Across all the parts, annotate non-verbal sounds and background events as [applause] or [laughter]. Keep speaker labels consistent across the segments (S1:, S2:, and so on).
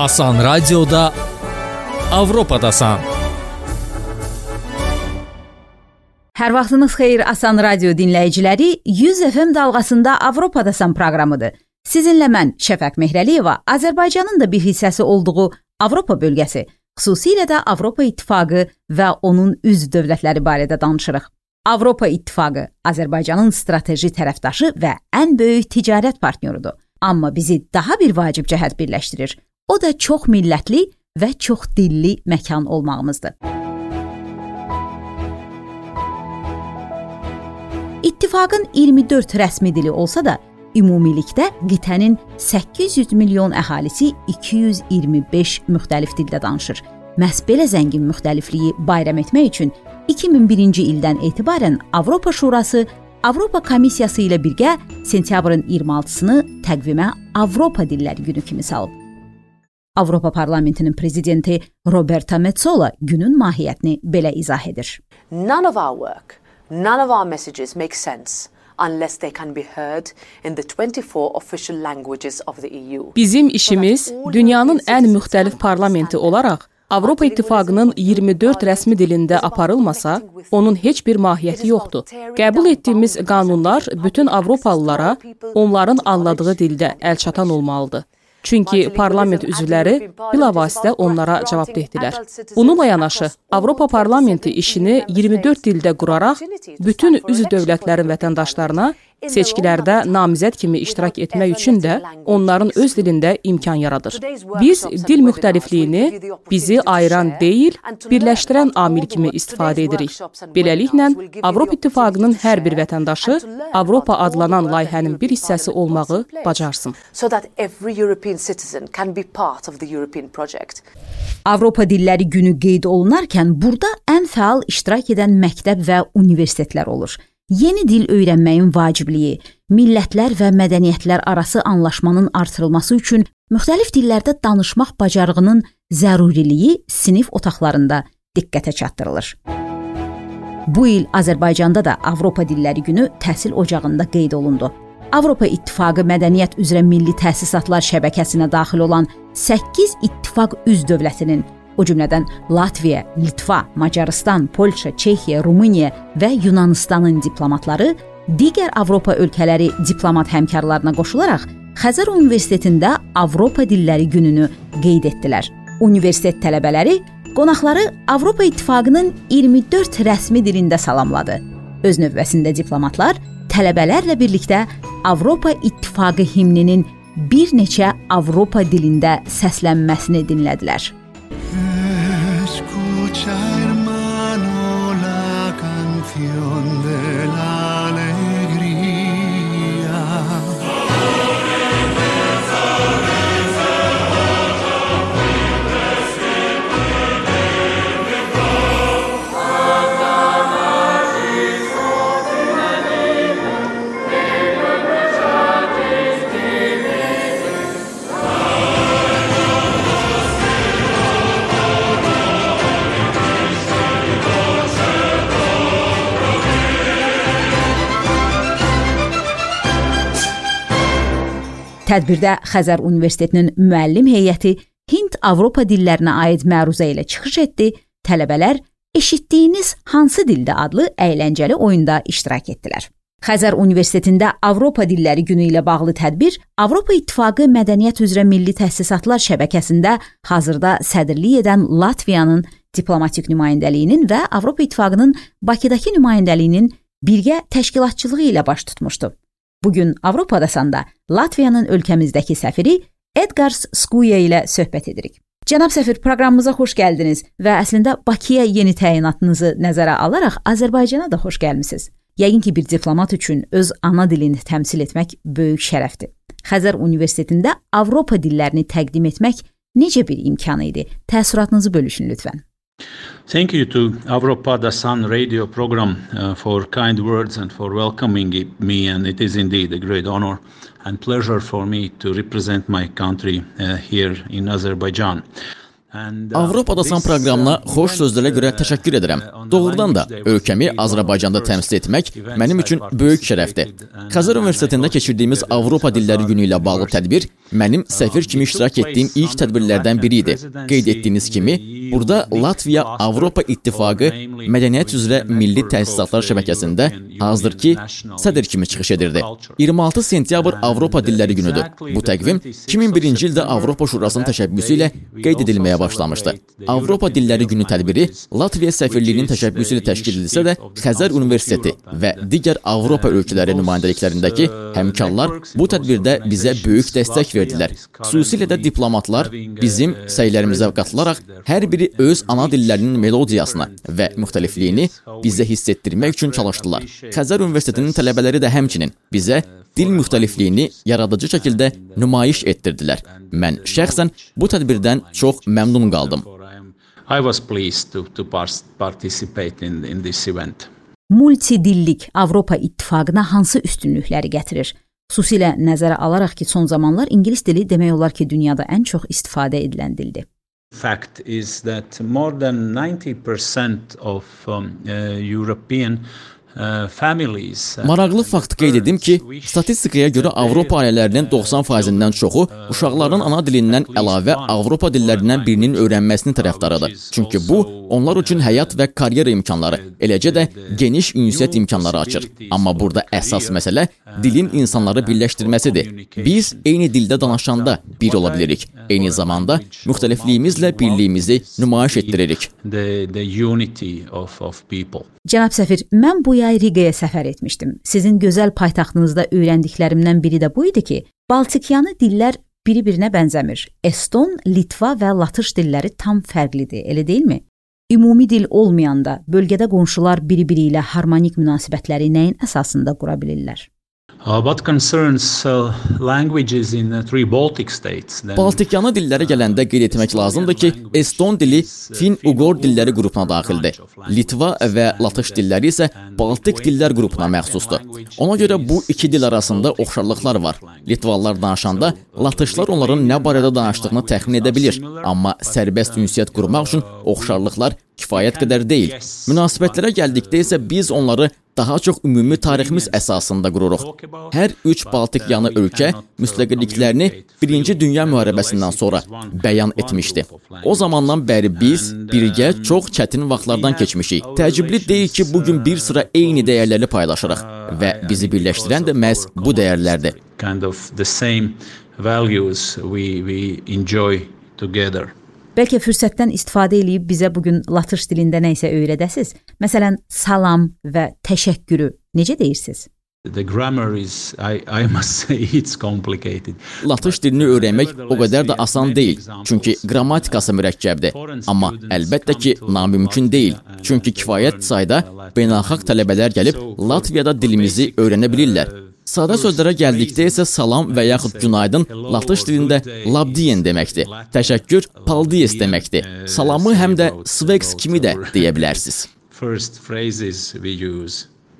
S1: Asan Radioda Avropadasan. Hər vaxtınız xeyir Asan Radio dinləyiciləri. 100 FM dalğasında Avropadasan proqramıdır. Sizinlə mən Şəfəq Mehrəliyeva Azərbaycanın da bir hissəsi olduğu Avropa bölgəsi, xüsusilə də Avropa İttifaqı və onun üzv dövlətləri barədə danışırıq. Avropa İttifaqı Azərbaycanın strateji tərəfdaşı və ən böyük ticarət partnyorudur. Amma bizi daha bir vacib cəhət birləşdirir. O da çox millətli və çox dilli məkan olmağımızdır. İttifaqın 24 rəsmi dili olsa da, ümumilikdə qitənin 800 milyon əhalisi 225 müxtəlif dildə danışır. Məhz belə zəngin müxtəlifliyi bayram etmək üçün 2001-ci ildən etibarən Avropa Şurası Avropa Komissiyası ilə birgə sentyabrın 26-sını təqvimə Avropa dilləri günü kimi salıb. Avropa Parlamentinin prezidenti Roberta Metsola günün mahiyyətini belə izah edir.
S2: None of our work, none of our messages make sense unless they can be heard in the 24 official languages of the EU.
S3: Bizim işimiz dünyanın ən müxtəlif parlamenti olaraq Avropa İttifaqının 24 rəsmi dilində aparılmasa, onun heç bir mahiyyəti yoxdur. Qəbul etdiyimiz qanunlar bütün avropalılara onların anladığı dildə əlçatan olmalıdır. Çünki parlament üzvləri bilavasitə onlara cavabdehdilər. Bununla yanaşı, Avropa Parlamenti işini 24 dildə quraraq bütün üzv dövlətlərin vətəndaşlarına seçkilərdə namizəd kimi iştirak etmək üçün də onların öz dilində imkan yaradır. Biz dil müxtəlifliyini bizi ayıran deyil, birləşdirən amil kimi istifadə edirik. Beləliklə, Avropa İttifaqının hər bir vətəndaşı Avropa adlanan layihənin bir hissəsi olmağı bacarsın.
S1: Avropa Dilləri Günü qeyd olunarkən burada ən fəal iştirak edən məktəb və universitetlər olur. Yeni dil öyrənməyin vacibliyi, millətlər və mədəniyyətlər arası anlaşmanın artırılması üçün müxtəlif dillərdə danışmaq bacarığının zəruriliyi sinif otaqlarında diqqətə çatdırılır. Bu il Azərbaycanda da Avropa Dilləri Günü təhsil ocağında qeyd olundu. Avropa İttifaqı Mədəniyyət üzrə Milli Təsisatlar şəbəkəsinə daxil olan 8 ittifaq üzv dövlətinin o cümlədən Latviya, Litva, Macarıstan, Polşa, Çexiya, Rumıniya və Yunanistanın diplomatları digər Avropa ölkələri diplomat həmkarlarına qoşularaq Xəzər Universitetində Avropa dilləri gününü qeyd etdilər. Universitet tələbələri qonaqları Avropa İttifaqının 24 rəsmi dilində salamladı. Öz növbəsində diplomatlar tələbələrlə birlikdə Avropa İttifaqı himninin bir neçə Avropa dilində səslənməsini dinlədilər. Tədbirdə Xəzər Universitetinin müəllim heyəti Hind-Avropa dillərinə aid məruzə ilə çıxış etdi. Tələbələr eşitdiyiniz hansı dildə adlı əyləncəli oyunda iştirak etdilər. Xəzər Universitetində Avropa Dilləri Günü ilə bağlı tədbir Avropa İttifaqı Mədəniyyət üzrə Milli Təsisatlar şəbəkəsində hazırda sədrlik edən Latviyanın diplomatik nümayəndəliyinin və Avropa İttifaqının Bakıdakı nümayəndəliyinin birgə təşkilatçılığı ilə baş tutmuşdu. Bu gün Avropadasanda Latviyanın ölkəmizdəki səfiri Edgars Skuya ilə söhbət edirik. Cənab səfir, proqramımıza xoş gəldiniz və əslində Bakıya yeni təyinatınızı nəzərə alaraq Azərbaycana da xoş gəlmisiniz. Yəqin ki, bir diplomat üçün öz ana dilini təmsil etmək böyük şərəfdir. Xəzər Universitetində Avropa dillərini təqdim etmək necə bir imkan idi? Təəssüratınızı bölüşün lütfən.
S4: Thank you to Avropada Sun radio program uh, for kind words and for welcoming me. And it is indeed a great honor and pleasure for me to represent my country uh, here in Azerbaijan.
S5: Uh, Avropada San proqramına uh, xoş sözlərə görə təşəkkür edirəm. Doğrudan da ölkəmi Azərbaycanda təmsil etmək mənim üçün böyük şərəfdir. Xəzər Universitetində keçirdiyimiz Avropa dilləri günü ilə bağlı tədbir mənim səfir kimi iştirak etdiyim ilk tədbirlərdən biri idi. Qeyd etdiyiniz kimi, burada Latviya Avropa İttifaqı Mədəniyyət üzrə Milli Təsisatlar şəbəkəsində hazırki sədr kimi çıxış edirdi. 26 sentyabr Avropa Dilləri Günüdür. Bu təqvim 2001-ci ildə Avropa Şurasının təşəbbüsü ilə qeyd edilməyə başlamışdı. Avropa Dilləri Günü tədbiri Latviya səfirliyinin təşəbbüsü ilə təşkil edilsə də, Xəzər Universiteti və digər Avropa ölkələri nümayəndəliklərindəki həmkarlar bu tədbirdə bizə böyük dəstək verdilər. Xüsusilə də diplomatlar bizim səylərimizə qatılaraq hər biri öz ana dillərinin melodiyasını və müxtəlifliyini bizə hiss etdirmək üçün çalışdılar. Xəzər Universitetinin tələbələri də həmçinin bizə dil müxtəlifliyini yaradıcı şəkildə nümayiş etdirdilər. Mən şəxsən bu tədbirdən çox məmnun qaldım.
S4: I was pleased to, to participate in, in this event.
S1: Multidillik Avropa İttifaqına hansı üstünlükləri gətirir? Xüsusilə nəzərə alaraq ki, son zamanlar ingilis dili demək olar ki, dünyada ən çox istifadə edilən dildir.
S4: Fact is that more than 90% of um, uh, European
S5: Maraqlı fakt qeyd edim ki, statistikaya görə Avropa ailələrinin 90%-dən çoxu uşaqlarının ana dilindən əlavə Avropa dillərindən birinin öyrənməsini tərəfdarıdır. Çünki bu onlar üçün həyat və karyera imkanları, eləcə də geniş ünsiyyət imkanları açır. Amma burada əsas məsələ dilin insanları birləşdirməsidir. Biz eyni dildə danışanda bir ola bilirik. Eyni zamanda müxtəlifliyimizlə birliyimizi nümayiş etdiririk.
S4: The, the unity of, of people.
S1: Cənab səfir, mən bu yay Riqaya səfər etmişdim. Sizin gözəl paytaxtınızda öyrəndiklərimdən biri də bu idi ki, Baltikyanı dillər bir-birinə bənzəmir. Eston, Litva və Latış dilləri tam fərqlidir, elə deyilmi? Ümumi dil olmayanda bölgədə qonşular biri-biri ilə harmonik münasibətləri nəyin əsasında qura bilirlər?
S4: Uh, what concerns uh, languages in the three Baltic states,
S5: Baltikyanı dillərə gələndə qeyd etmək lazımdır ki, Eston dili Fin-Uqor dilləri qrupuna daxildir. Litva və Latış dilləri isə Baltik dillər qrupuna məxsusdur. Ona görə bu iki dil arasında oxşarlıqlar var. Litvalılar danışanda Latışlar onların nə barədə danışdığını təxmin edə bilir, amma sərbəst ünsiyyət qurmaq üçün oxşarlıqlar kifayət qədər deyil. Münasibətlərə gəldikdə isə biz onları daha çox ümumi tariximiz əsasında qururuq. Hər üç Baltikyanı ölkə müstəqilliklərini 1-ci Dünya müharibəsindən sonra bəyan etmişdi. O zamandan bəri biz birgə çox çətin vaxtlardan keçmişik. Təəccüblü deyil ki, bu gün bir sıra eyni dəyərləri paylaşırıq və bizi birləşdirən də məhz bu dəyərlərdir.
S4: kind of the same values we, we enjoy together.
S1: Bəlkə fürsətdən istifadə edib bizə bu gün latış dilində nə isə öyrədəsiz. Məsələn, salam və təşəkkürü necə deyirsiniz?
S4: The grammar is, I, I must say, [laughs] it's complicated.
S5: Latış dilini öyrənmək o qədər də asan deyil, çünki qrammatikası mürəkkəbdir. Amma əlbəttə ki, namümkün deyil, çünki kifayət sayda beynəlxalq tələbələr gəlib Latviyada dilimizi öyrənə bilirlər. Sadə sözlərə gəldikdə isə salam və yaxud günaydın latış dilində labdien deməkdir. Təşəkkür paldies deməkdir. Salamı həm də sveks kimi də deyə bilərsiniz.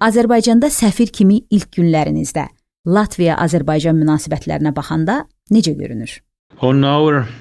S1: Azərbaycanda səfir kimi ilk günlərinizdə Latviya-Azərbaycan münasibətlərinə baxanda necə görünür?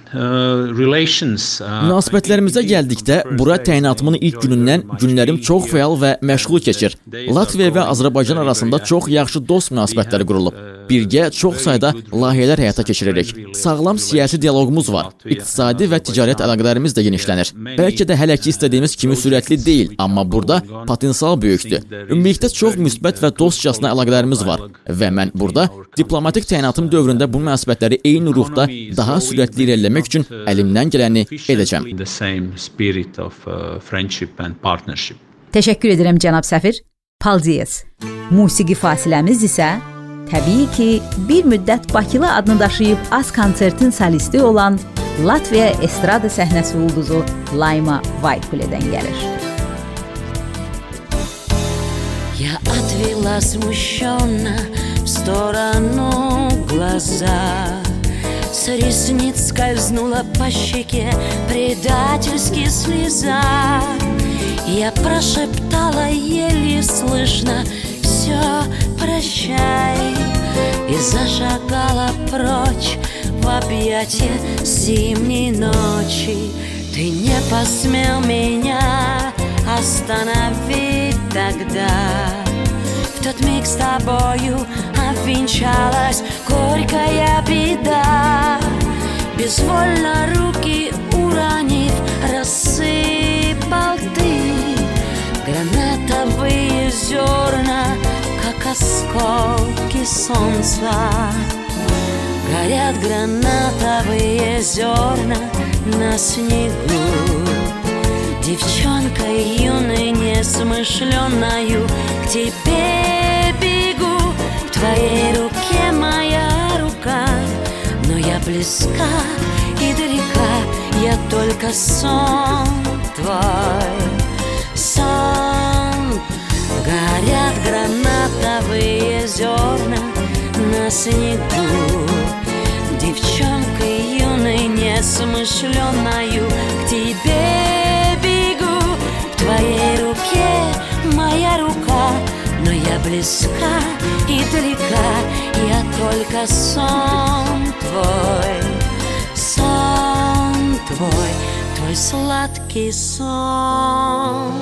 S4: Uh, relations, uh,
S5: Münasibətlərimizə gəldikdə, bura təyinatımın ilk günündən günlərim çox fəal və məşğul keçir. Latviya və Azərbaycan arasında çox yaxşı dost münasibətləri qurulub. Birgə çox sayda layihələr həyata keçiririk. Sağlam siyasi dialoqumuz var. İqtisadi və ticarət əlaqələrimiz də genişlənir. Bəlkə də hələ ki istədiyimiz kimi sürətli deyil, amma burada potensial böyükdür. Ümumilikdə çox müsbət və dostcasına əlaqələrimiz var və mən burada diplomatik təyinatım dövründə bu münasibətləri eyni ruhda daha sürətli irəliləmək üçün əlimdən gələni edəcəm.
S4: uh.
S1: Təşəkkür edirəm cənab səfir. Paldies. Musiqi fasiləmiz isə təbii ki, bir müddət Bakılı adını daşıyıb az konsertin solisti olan Latviya estrada səhnəsi ulduzu Layma Whitepule'dən gəlir.
S6: Я отвела смущенно в сторону глаза С ресниц скользнула по щеке предательски слеза Я прошептала еле слышно все прощай. И зашагала прочь в объятия зимней ночи. Ты не посмел меня остановить тогда. В тот миг с тобою обвенчалась горькая беда. Безвольно руки уронив, рассыпал ты Гранатовые зерна, осколки солнца. Горят гранатовые зерна на снегу. Девчонкой юной несмышленною К тебе бегу. В твоей руке моя рука Но я близка и далека. Я только сон твой Горят гранатовые зерна на снегу. Девчонкой юной несмышленною К тебе бегу. В твоей руке моя рука Но я близка и далека. Я только сон твой Сон твой Твой сладкий сон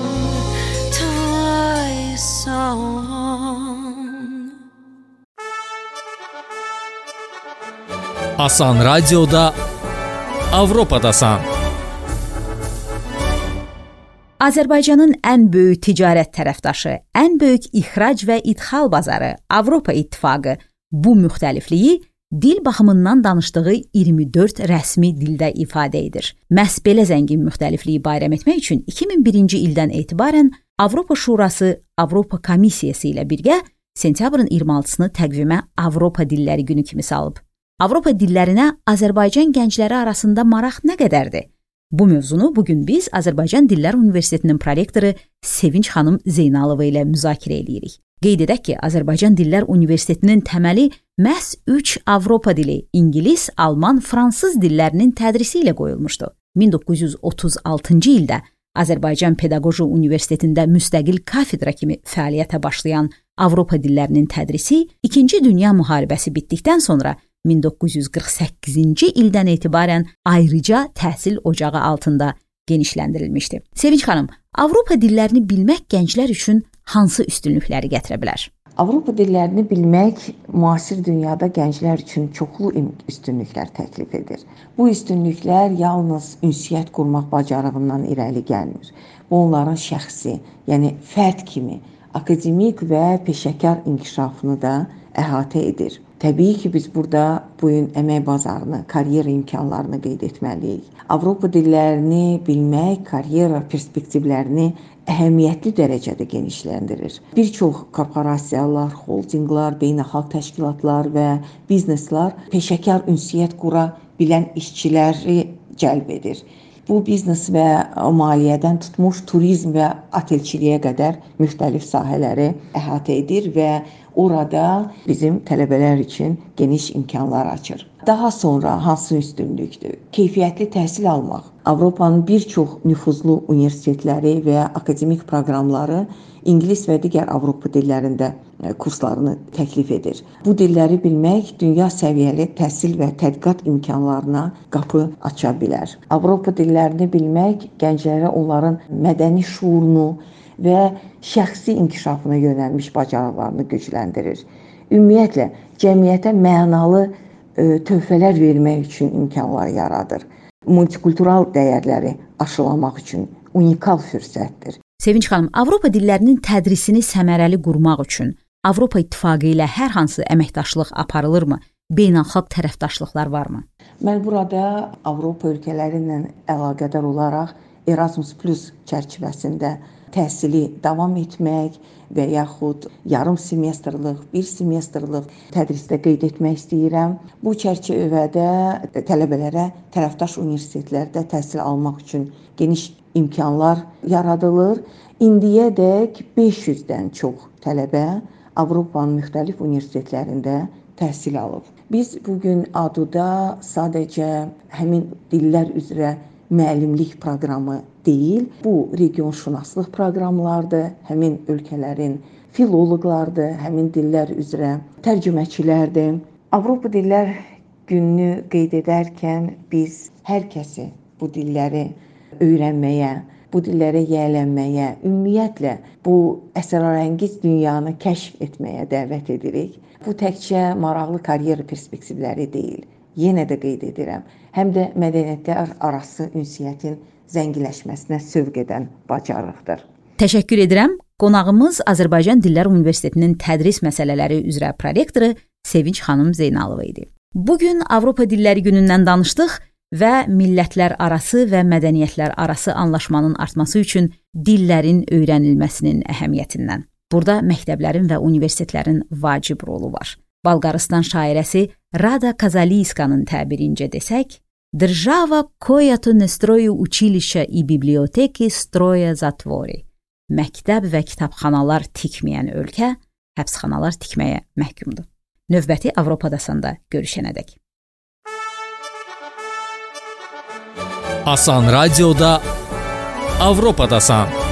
S6: this song.
S7: Asan Radio'da Avropadasan.
S1: Azərbaycanın ən böyük ticarət tərəfdaşı, ən böyük ixrac və idxal bazarı Avropa İttifaqı bu müxtəlifliyi dil baxımından danışdığı 24 rəsmi dildə ifadə edir. Məhz belə zəngin müxtəlifliyi bayram etmək üçün 2001-ci ildən etibarən Avropa Şurası Avropa Komissiyası ilə birgə sentyabrın 26-sını təqvimə Avropa dilləri günü kimi salıb. Avropa dillərinə Azərbaycan gəncləri arasında maraq nə qədərdir? Bu mövzunu bu gün biz Azərbaycan Dillər Universitetinin prorektoru Sevinç xanım Zeynalova ilə müzakirə edirik. Qeyd edək ki, Azərbaycan Dillər Universitetinin təməli məhz 3 Avropa dili, ingilis, alman, fransız dillərinin tədrisi ilə qoyulmuşdu. 1936-cı ildə Azərbaycan Pedaqoji Universitetində müstəqil kafedra kimi fəaliyyətə başlayan Avropa dillərinin tədrisi 2-ci Dünya müharibəsi bitdikdən sonra 1948-ci ildən etibarən ayrıca təhsil ocağı altında genişləndirilmişdi. Sevinç xanım, Avropa dillərini bilmək gənclər üçün hansı üstünlükləri gətirə bilər?
S8: Avropa dillərini bilmək müasir dünyada gənclər üçün çoxlu üstünlüklər təklif edir. Bu üstünlüklər yalnız ünsiyyət qurmaq bacarığından irəli gəlmir. Bu onların şəxsi, yəni fərd kimi akademik və peşəkar inkişafını da əhatə edir. Təbii ki, biz burada bu gün əmək bazarını, karyera imkanlarını qeyd etməliyik. Avropa dillərini bilmək karyera perspektivlərini əhəmiyyətli dərəcədə genişləndirir. Bir çox korporasiyalar, holdinqlar, beynəlxalq təşkilatlar və bizneslər peşəkar ünsiyyət qura bilən işçiləri cəlb edir. Bu biznes və maliyyədən tutmuş turizm və otelçiliyə qədər müxtəlif sahələri əhatə edir və orada bizim tələbələr üçün geniş imkanlar açır. Daha sonra hansı üstünlükdür? Keyfiyyətli təhsil almaq. Avropanın bir çox nüfuzlu universitetləri və akademik proqramları ingilis və digər Avropa dillərində e, kurslarını təklif edir. Bu dilləri bilmək dünya səviyyəli təhsil və tədqiqat imkanlarına qapı aça bilər. Avropa dillərini bilmək gənclərə onların mədəni şuurunu və şəxsi inkişafına yönəlmiş bacarıqlarını gücləndirir. Ümumiyyətlə cəmiyyətə mənalı töhfələr vermək üçün imkanlar yaradır. Multikultural dəyərləri aşılamaq üçün unikal fürsətdir.
S1: Sevinç xanım, Avropa dillərinin tədrisini səmərəli qurmaq üçün Avropa İttifaqı ilə hər hansı əməkdaşlıq aparılırmı? Beynəlxalq tərəfdaşlıqlar varmı?
S8: Mən burada Avropa ölkələri ilə əlaqədar olaraq Erasmus çərçivəsində təhsili davam etmək və yaxud yarım semestrlıq, bir semestrlıq tədrisdə qeyd etmək istəyirəm. Bu çərçivədə tələbələrə tərəfdaş universitetlərdə təhsil almaq üçün geniş imkanlar yaradılır. İndiyədək 500-dən çox tələbə Avropanın müxtəlif universitetlərində təhsil alıb. Biz bu gün ADU-da sadəcə həmin dillər üzrə müəllimlik proqramı deyil, bu regionşünaslıq proqramlardır, həmin ölkələrin filoloqlardır, həmin dillər üzrə tərcüməçilərdir. Avropa dillər gününü qeyd edərkən biz hər kəsi bu dilləri öyrənməyə, bu dillərə yiyələnməyə, ümumiyyətlə bu əsrarəngiz dünyanı kəşf etməyə dəvət edirik. Bu təkcə maraqlı karyera perspektivləri deyil, yenə də qeyd edirəm, həm də mədəniyyətlər arası ünsiyyətin zəngiləşməsinə sövq edən bacarıqdır.
S1: Təşəkkür edirəm. Qonağımız Azərbaycan Dillər Universitetinin tədris məsələləri üzrə prorektoru Sevinç xanım Zeynalova idi. Bu gün Avropa Dilləri Günündən danışdıq və millətlər arası və mədəniyyətlər arası anlaşmanın artması üçün dillərin öyrənilməsinin əhəmiyyətindən. Burada məktəblərin və universitetlərin vacib rolu var. Balqaristan şairəsi Rada Kazalinska'nın tabirincə desək, Država koja to ne stroju učiliša i biblioteki stroya zatvori. Məktəb və kitabxanalar tikməyən ölkə həbsxanalar tikməyə məhkumdur. Növbəti Avropadasanda görüşənədək.
S7: Asan radioda Avropadasan.